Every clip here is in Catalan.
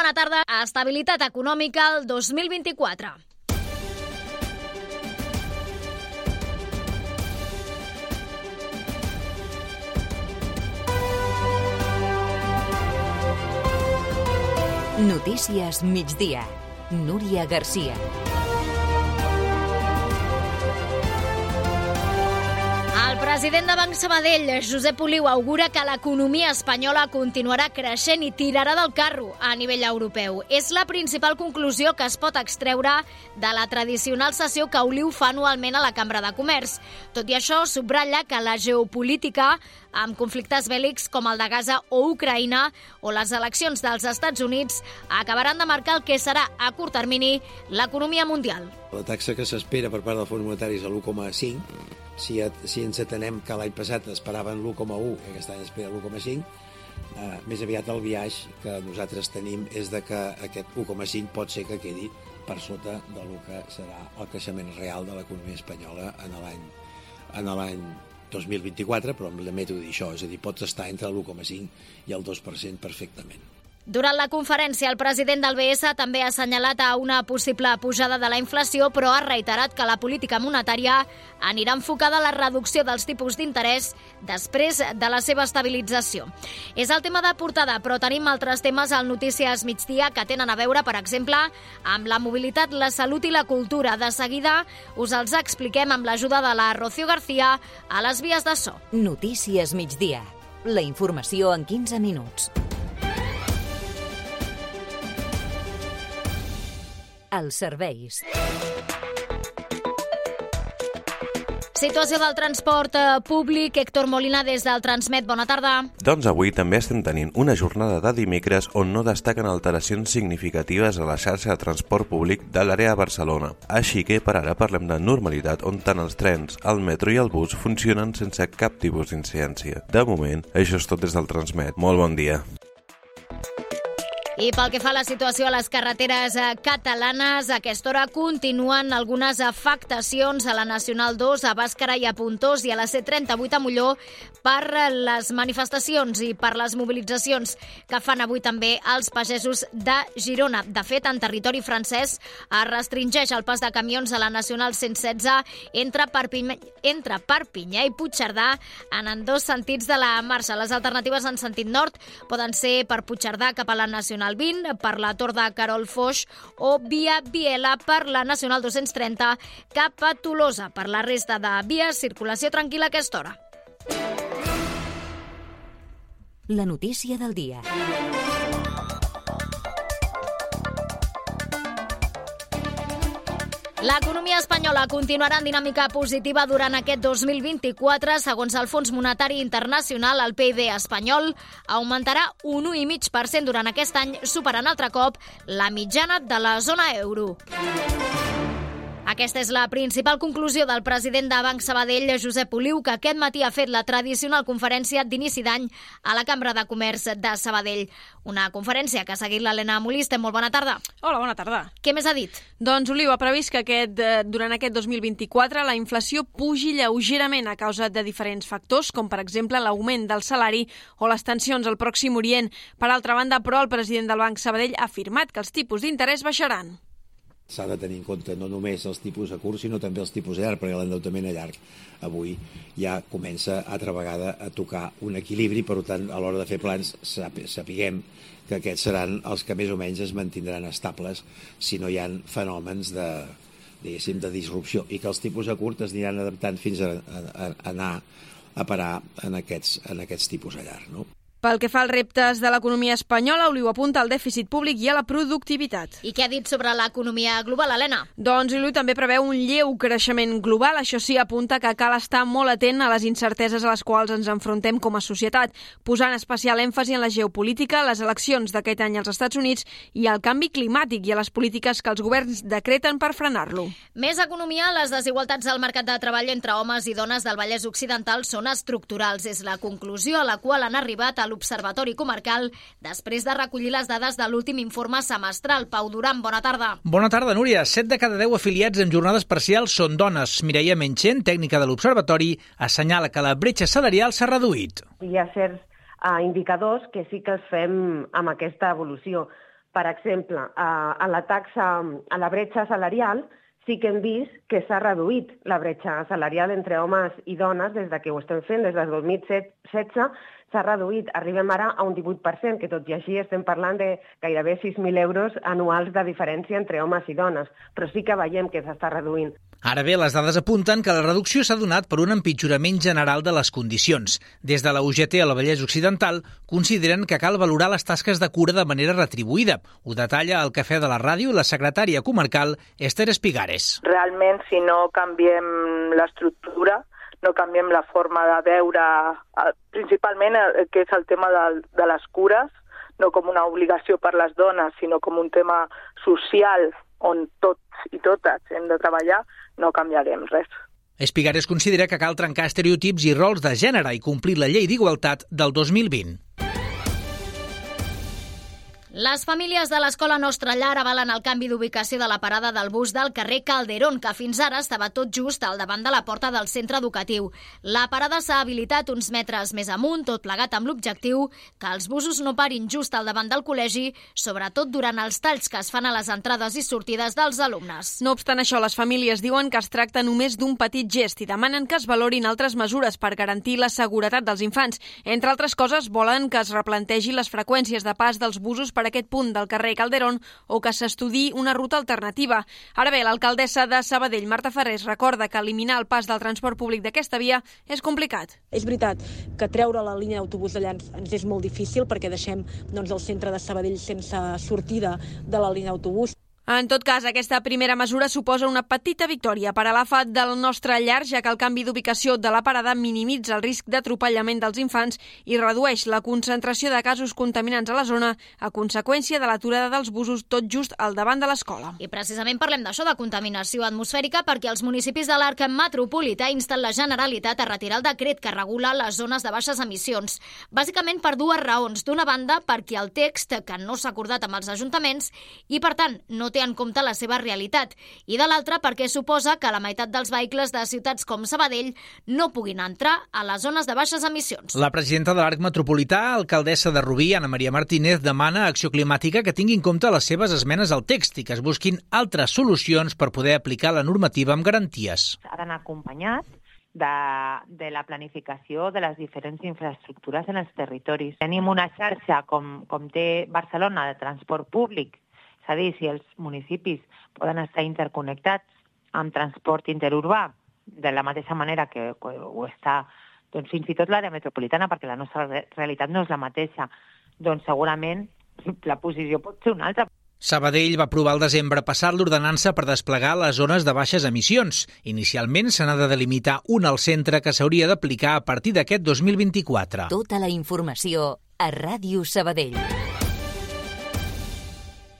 Bona tarda. Estabilitat econòmica el 2024. Notícies migdia. Núria Garcia. President de Banc Sabadell, Josep Oliu, augura que l'economia espanyola continuarà creixent i tirarà del carro a nivell europeu. És la principal conclusió que es pot extreure de la tradicional sessió que Oliu fa anualment a la Cambra de Comerç. Tot i això, subratlla que la geopolítica amb conflictes bèl·lics com el de Gaza o Ucraïna o les eleccions dels Estats Units acabaran de marcar el que serà a curt termini l'economia mundial. La taxa que s'espera per part del Fons Monetari és l'1,5. Si, si ens atenem que l'any passat esperaven l'1,1 i aquest any espera l'1,5, eh, més aviat el viatge que nosaltres tenim és de que aquest 1,5 pot ser que quedi per sota del que serà el creixement real de l'economia espanyola en l'any en l'any 2024, però em lamento dir això, és a dir, pot estar entre l'1,5 i el 2% perfectament. Durant la conferència, el president del BS també ha assenyalat a una possible pujada de la inflació, però ha reiterat que la política monetària anirà enfocada a la reducció dels tipus d'interès després de la seva estabilització. És el tema de portada, però tenim altres temes al Notícies Migdia que tenen a veure, per exemple, amb la mobilitat, la salut i la cultura. De seguida us els expliquem amb l'ajuda de la Rocío García a les vies de so. Notícies migdia. La informació en 15 minuts. Els serveis. Situació del transport eh, públic. Héctor Molina, des del Transmet. Bona tarda. Doncs avui també estem tenint una jornada de dimecres on no destaquen alteracions significatives a la xarxa de transport públic de l'àrea de Barcelona. Així que per ara parlem de normalitat on tant els trens, el metro i el bus funcionen sense cap tipus d'incidència. De moment, això és tot des del Transmet. Molt bon dia. I pel que fa a la situació a les carreteres eh, catalanes, a aquesta hora continuen algunes afectacions a la Nacional 2, a Bàscara i a Puntós i a la C38 a Molló per les manifestacions i per les mobilitzacions que fan avui també els pagesos de Girona. De fet, en territori francès es restringeix el pas de camions a la Nacional 116 entre Perpinyà, entre Perpinyà i Puigcerdà en, en dos sentits de la marxa. Les alternatives en sentit nord poden ser per Puigcerdà cap a la Nacional 20 per la Tor de Carol Foix o via Biela per la Nacional 230 cap a Tolosa. Per la resta de vies, circulació tranquil·la a aquesta hora. La notícia del dia. L'economia espanyola continuarà en dinàmica positiva durant aquest 2024. Segons el Fons Monetari Internacional, el PIB espanyol augmentarà un 1,5% durant aquest any, superant altre cop la mitjana de la zona euro. Aquesta és la principal conclusió del president de Banc Sabadell, Josep Oliu, que aquest matí ha fet la tradicional conferència d'inici d'any a la Cambra de Comerç de Sabadell. Una conferència que ha seguit l'Helena Moliste. Molt bona tarda. Hola, bona tarda. Què més ha dit? Doncs Oliu ha previst que aquest, eh, durant aquest 2024 la inflació pugi lleugerament a causa de diferents factors, com per exemple l'augment del salari o les tensions al Pròxim Orient. Per altra banda, però, el president del Banc Sabadell ha afirmat que els tipus d'interès baixaran s'ha de tenir en compte no només els tipus a curt, sinó també els tipus a llarg, perquè l'endeutament a llarg avui ja comença altra vegada a tocar un equilibri, per tant, a l'hora de fer plans sapiguem que aquests seran els que més o menys es mantindran estables si no hi ha fenòmens de, diguéssim, de disrupció i que els tipus a curt es aniran adaptant fins a, a, a anar a parar en aquests, en aquests tipus a llarg. No? Pel que fa als reptes de l'economia espanyola, Oliu apunta al dèficit públic i a la productivitat. I què ha dit sobre l'economia global, Helena? Doncs Oliu també preveu un lleu creixement global. Això sí, apunta que cal estar molt atent a les incerteses a les quals ens enfrontem com a societat, posant especial èmfasi en la geopolítica, les eleccions d'aquest any als Estats Units i el canvi climàtic i a les polítiques que els governs decreten per frenar-lo. Més economia, les desigualtats al mercat de treball entre homes i dones del Vallès Occidental són estructurals. És la conclusió a la qual han arribat a l'Observatori Comarcal després de recollir les dades de l'últim informe semestral. Pau Duran, bona tarda. Bona tarda, Núria. 7 de cada 10 afiliats en jornades parcials són dones. Mireia Menchen, tècnica de l'Observatori, assenyala que la bretxa salarial s'ha reduït. Hi ha certs uh, indicadors que sí que els fem amb aquesta evolució. Per exemple, a, a la taxa, a la bretxa salarial, sí que hem vist que s'ha reduït la bretxa salarial entre homes i dones des de que ho estem fent, des del 2016 s'ha reduït. Arribem ara a un 18%, que tot i així estem parlant de gairebé 6.000 euros anuals de diferència entre homes i dones, però sí que veiem que s'està reduint. Ara bé, les dades apunten que la reducció s'ha donat per un empitjorament general de les condicions. Des de la UGT a la Vallès Occidental consideren que cal valorar les tasques de cura de manera retribuïda. Ho detalla al Cafè de la Ràdio la secretària comarcal Esther Espigares. Realment, si no canviem l'estructura, no canviem la forma de veure, principalment el que és el tema de, de les cures, no com una obligació per les dones, sinó com un tema social on tots i totes hem de treballar, no canviarem res. Espigares considera que cal trencar estereotips i rols de gènere i complir la llei d'igualtat del 2020. Les famílies de l'escola Nostra Llar avalen el canvi d'ubicació de la parada del bus del carrer Calderón, que fins ara estava tot just al davant de la porta del centre educatiu. La parada s'ha habilitat uns metres més amunt, tot plegat amb l'objectiu que els busos no parin just al davant del col·legi, sobretot durant els talls que es fan a les entrades i sortides dels alumnes. No obstant això, les famílies diuen que es tracta només d'un petit gest i demanen que es valorin altres mesures per garantir la seguretat dels infants. Entre altres coses, volen que es replantegi les freqüències de pas dels busos per aquest punt del carrer Calderón o que s'estudi una ruta alternativa. Ara bé, l'alcaldessa de Sabadell, Marta Ferrés, recorda que eliminar el pas del transport públic d'aquesta via és complicat. És veritat que treure la línia d'autobús d'allà ens, ens és molt difícil perquè deixem doncs, el centre de Sabadell sense sortida de la línia d'autobús. En tot cas, aquesta primera mesura suposa una petita victòria per a l'AFA del nostre llar, ja que el canvi d'ubicació de la parada minimitza el risc d'atropellament dels infants i redueix la concentració de casos contaminants a la zona a conseqüència de l'aturada dels busos tot just al davant de l'escola. I precisament parlem d'això, de contaminació atmosfèrica, perquè els municipis de l'arc metropolità insten la Generalitat a retirar el decret que regula les zones de baixes emissions. Bàsicament per dues raons. D'una banda, perquè el text, que no s'ha acordat amb els ajuntaments, i per tant no té en compte la seva realitat, i de l'altra perquè suposa que la meitat dels vehicles de ciutats com Sabadell no puguin entrar a les zones de baixes emissions. La presidenta de l'Arc Metropolità, alcaldessa de Rubí, Ana Maria Martínez, demana a Acció Climàtica que tingui en compte les seves esmenes al text i que es busquin altres solucions per poder aplicar la normativa amb garanties. Ha d'anar acompanyat de, de la planificació de les diferents infraestructures en els territoris. Tenim una xarxa com, com té Barcelona de transport públic és a dir, si els municipis poden estar interconnectats amb transport interurbà de la mateixa manera que ho està doncs, fins i tot l'àrea metropolitana, perquè la nostra realitat no és la mateixa, doncs segurament la posició pot ser una altra. Sabadell va aprovar al desembre passat l'ordenança per desplegar les zones de baixes emissions. Inicialment se n'ha de delimitar una al centre que s'hauria d'aplicar a partir d'aquest 2024. Tota la informació a Ràdio Sabadell.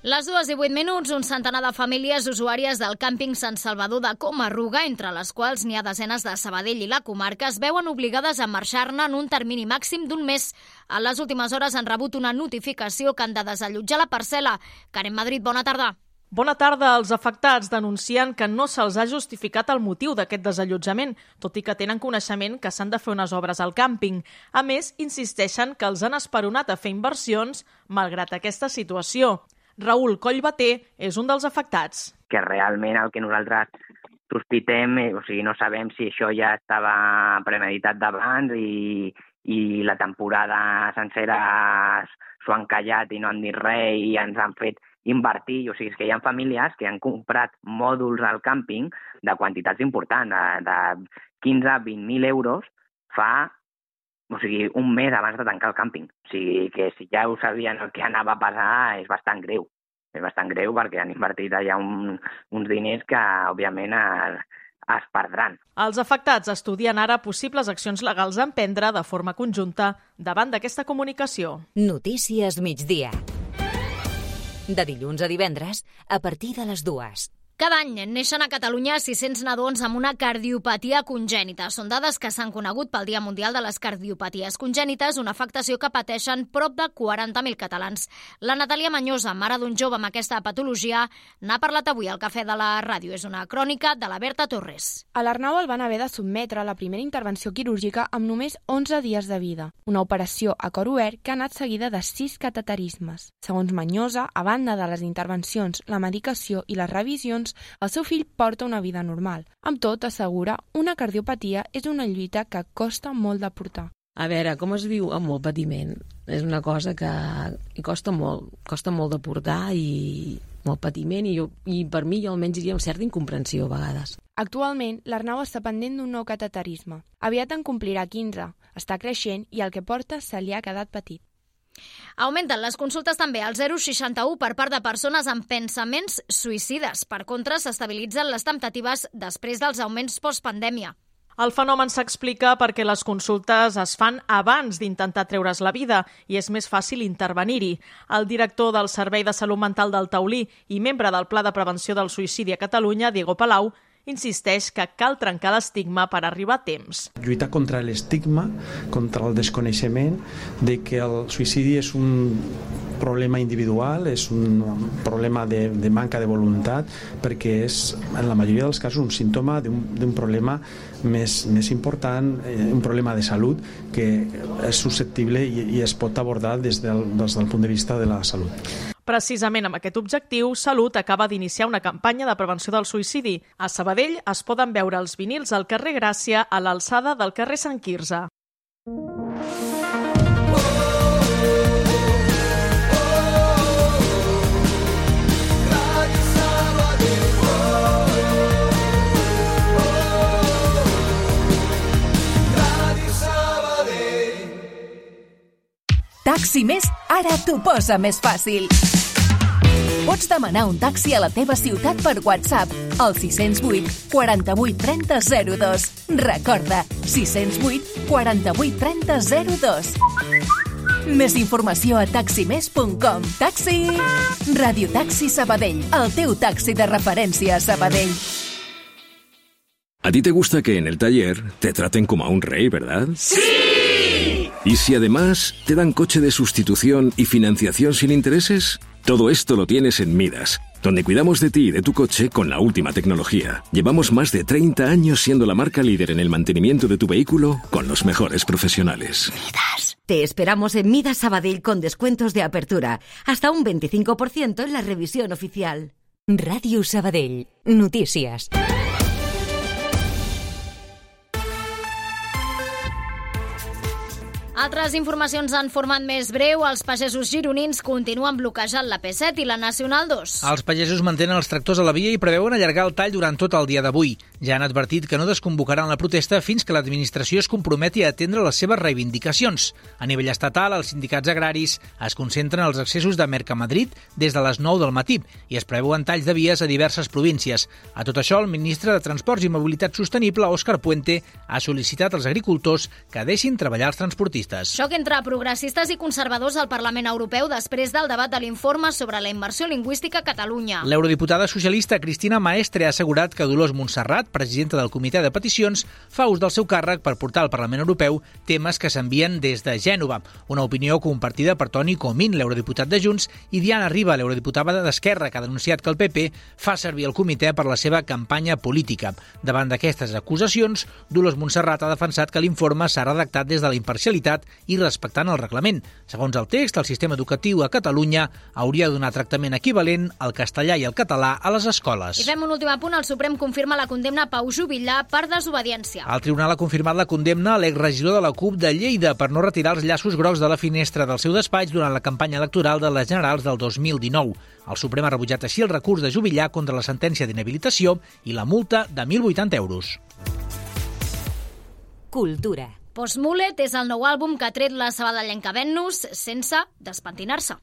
Les dues i vuit minuts, un centenar de famílies usuàries del càmping Sant Salvador de Comarruga, entre les quals n'hi ha desenes de Sabadell i la comarca, es veuen obligades a marxar-ne en un termini màxim d'un mes. A les últimes hores han rebut una notificació que han de desallotjar la parcel·la. Karen Madrid, bona tarda. Bona tarda. Els afectats denuncien que no se'ls ha justificat el motiu d'aquest desallotjament, tot i que tenen coneixement que s'han de fer unes obres al càmping. A més, insisteixen que els han esperonat a fer inversions malgrat aquesta situació. Raül Collbater és un dels afectats. Que realment el que nosaltres sospitem, eh, o sigui, no sabem si això ja estava premeditat d'abans i, i la temporada sencera s'ho han callat i no han dit res i ens han fet invertir. O sigui, és que hi ha famílies que han comprat mòduls al càmping de quantitats importants, de, de 15 a 20.000 euros, fa o sigui, un mes abans de tancar el càmping. O sigui, que si ja ho sabien el que anava a passar és bastant greu. És bastant greu perquè han invertit allà un, uns diners que, òbviament, es, es perdran. Els afectats estudien ara possibles accions legals a emprendre de forma conjunta davant d'aquesta comunicació. Notícies migdia. De dilluns a divendres, a partir de les dues. Cada any neixen a Catalunya 600 nadons amb una cardiopatia congènita. Són dades que s'han conegut pel Dia Mundial de les Cardiopaties Congènites, una afectació que pateixen prop de 40.000 catalans. La Natàlia Manyosa, mare d'un jove amb aquesta patologia, n'ha parlat avui al Cafè de la Ràdio. És una crònica de la Berta Torres. A l'Arnau el van haver de sotmetre a la primera intervenció quirúrgica amb només 11 dies de vida. Una operació a cor obert que ha anat seguida de 6 cateterismes. Segons Manyosa, a banda de les intervencions, la medicació i les revisions, anys, el seu fill porta una vida normal. Amb tot, assegura, una cardiopatia és una lluita que costa molt de portar. A veure, com es viu amb molt patiment? És una cosa que costa molt, costa molt de portar i molt patiment i, jo, i per mi jo almenys diria una certa incomprensió a vegades. Actualment, l'Arnau està pendent d'un nou cateterisme. Aviat en complirà 15, està creixent i el que porta se li ha quedat petit. Augmenten les consultes també al 061 per part de persones amb pensaments suïcides. Per contra, s'estabilitzen les temptatives després dels augments postpandèmia. El fenomen s'explica perquè les consultes es fan abans d'intentar treure's la vida i és més fàcil intervenir-hi. El director del Servei de Salut Mental del Taulí i membre del Pla de Prevenció del Suïcidi a Catalunya, Diego Palau, insisteix que cal trencar l'estigma per arribar a temps. Lluitar contra l'estigma, contra el desconeixement de que el suïcidi és un problema individual, és un problema de, de manca de voluntat, perquè és, en la majoria dels casos, un símptoma d'un problema més, més important, eh, un problema de salut que és susceptible i, i es pot abordar des del, des del punt de vista de la salut. Precisament amb aquest objectiu, Salut acaba d'iniciar una campanya de prevenció del suïcidi. A Sabadell es poden veure els vinils al carrer Gràcia a l'alçada del carrer Sant Quirze. Taxi Més ara t'ho posa més fàcil. Pots demanar un taxi a la teva ciutat per WhatsApp al 608 48 30 02. Recorda, 608 48 30 02. Més informació a taximés.com. Taxi! Radio Taxi Sabadell, el teu taxi de referència a Sabadell. A ti te gusta que en el taller te traten como a un rey, ¿verdad? ¡Sí! ¿Y si además te dan coche de sustitución y financiación sin intereses? Todo esto lo tienes en Midas, donde cuidamos de ti y de tu coche con la última tecnología. Llevamos más de 30 años siendo la marca líder en el mantenimiento de tu vehículo con los mejores profesionales. Midas. Te esperamos en Midas Sabadell con descuentos de apertura, hasta un 25% en la revisión oficial. Radio Sabadell. Notícies. Altres informacions en format més breu. Els pagesos gironins continuen bloquejant la P7 i la Nacional 2. Els pagesos mantenen els tractors a la via i preveuen allargar el tall durant tot el dia d'avui. Ja han advertit que no desconvocaran la protesta fins que l'administració es comprometi a atendre les seves reivindicacions. A nivell estatal, els sindicats agraris es concentren als accessos de Mercamadrid des de les 9 del matí i es preveuen talls de vies a diverses províncies. A tot això, el ministre de Transports i Mobilitat Sostenible, Òscar Puente, ha sol·licitat als agricultors que deixin treballar els transportistes progressistes. Xoc entre progressistes i conservadors al Parlament Europeu després del debat de l'informe sobre la immersió lingüística a Catalunya. L'eurodiputada socialista Cristina Maestre ha assegurat que Dolors Montserrat, presidenta del Comitè de Peticions, fa ús del seu càrrec per portar al Parlament Europeu temes que s'envien des de Gènova, una opinió compartida per Toni Comín, l'eurodiputat de Junts, i Diana Riba, l'eurodiputada d'Esquerra, que ha denunciat que el PP fa servir el comitè per la seva campanya política. Davant d'aquestes acusacions, Dolors Montserrat ha defensat que l'informe s'ha redactat des de la imparcialitat qualitat i respectant el reglament. Segons el text, el sistema educatiu a Catalunya hauria de donar tractament equivalent al castellà i al català a les escoles. I fem un últim apunt. El Suprem confirma la condemna a Pau Jubillà per desobediència. El tribunal ha confirmat la condemna a l'exregidor de la CUP de Lleida per no retirar els llaços grocs de la finestra del seu despatx durant la campanya electoral de les generals del 2019. El Suprem ha rebutjat així el recurs de Jubillà contra la sentència d'inhabilitació i la multa de 1.080 euros. Cultura. Postmulet és el nou àlbum que ha tret la sabadellenca Venus sense despentinar-se.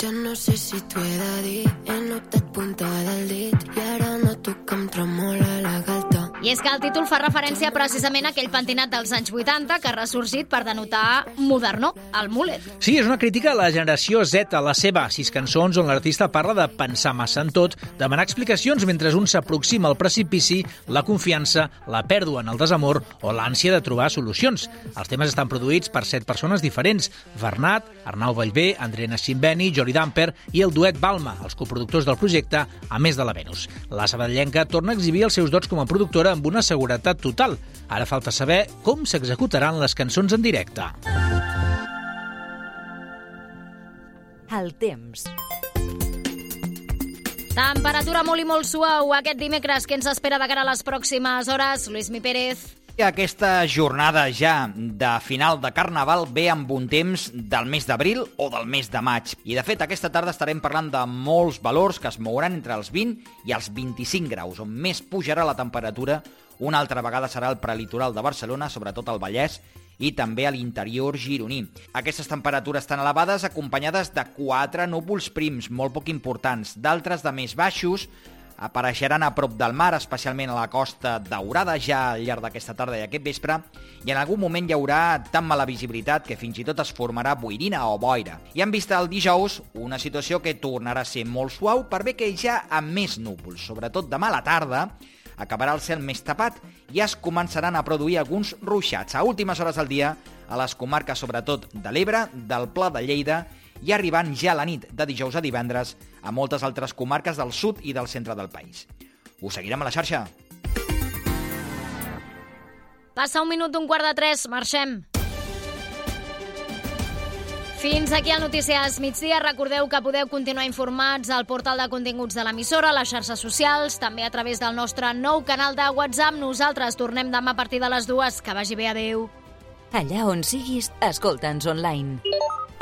Jo no sé si t'ho he de dir, he notat punta del dit i ara noto que em tremola la galta. I és que el títol fa referència precisament a aquell pentinat dels anys 80 que ha ressorgit per denotar moderno, el mullet. Sí, és una crítica a la generació Z, a la seva, sis cançons on l'artista parla de pensar massa en tot, demanar explicacions mentre un s'aproxima al precipici, la confiança, la pèrdua en el desamor o l'ànsia de trobar solucions. Els temes estan produïts per set persones diferents, Bernat, Arnau Vallvé, André Nassimbeni, Jordi Damper i el duet Balma, els coproductors del projecte, a més de la Venus. La sabadellenca torna a exhibir els seus dots com a productora amb una seguretat total. Ara falta saber com s'executaran les cançons en directe. El temps. Temperatura molt i molt suau aquest dimecres. Què ens espera de cara a les pròximes hores? Lluís Mi Pérez. Aquesta jornada ja de final de Carnaval ve amb un temps del mes d'abril o del mes de maig. I, de fet, aquesta tarda estarem parlant de molts valors que es mouran entre els 20 i els 25 graus, on més pujarà la temperatura una altra vegada serà el prelitoral de Barcelona, sobretot al Vallès, i també a l'interior gironí. Aquestes temperatures tan elevades acompanyades de quatre núvols prims, molt poc importants, d'altres de més baixos, apareixeran a prop del mar, especialment a la costa daurada ja al llarg d'aquesta tarda i aquest vespre, i en algun moment hi haurà tan mala visibilitat que fins i tot es formarà boirina o boira. I han vist el dijous una situació que tornarà a ser molt suau per bé que ja amb més núvols, sobretot demà a la tarda, acabarà el cel més tapat i es començaran a produir alguns ruixats a últimes hores del dia a les comarques sobretot de l'Ebre, del Pla de Lleida i arribant ja a la nit de dijous a divendres a moltes altres comarques del sud i del centre del país. Us seguirem a la xarxa. Passa un minut d'un quart de tres, marxem. Fins aquí el Notícies Migdia. Recordeu que podeu continuar informats al portal de continguts de l'emissora, a les xarxes socials, també a través del nostre nou canal de WhatsApp. Nosaltres tornem demà a partir de les dues. Que vagi bé, adeu. Allà on siguis, escolta'ns online.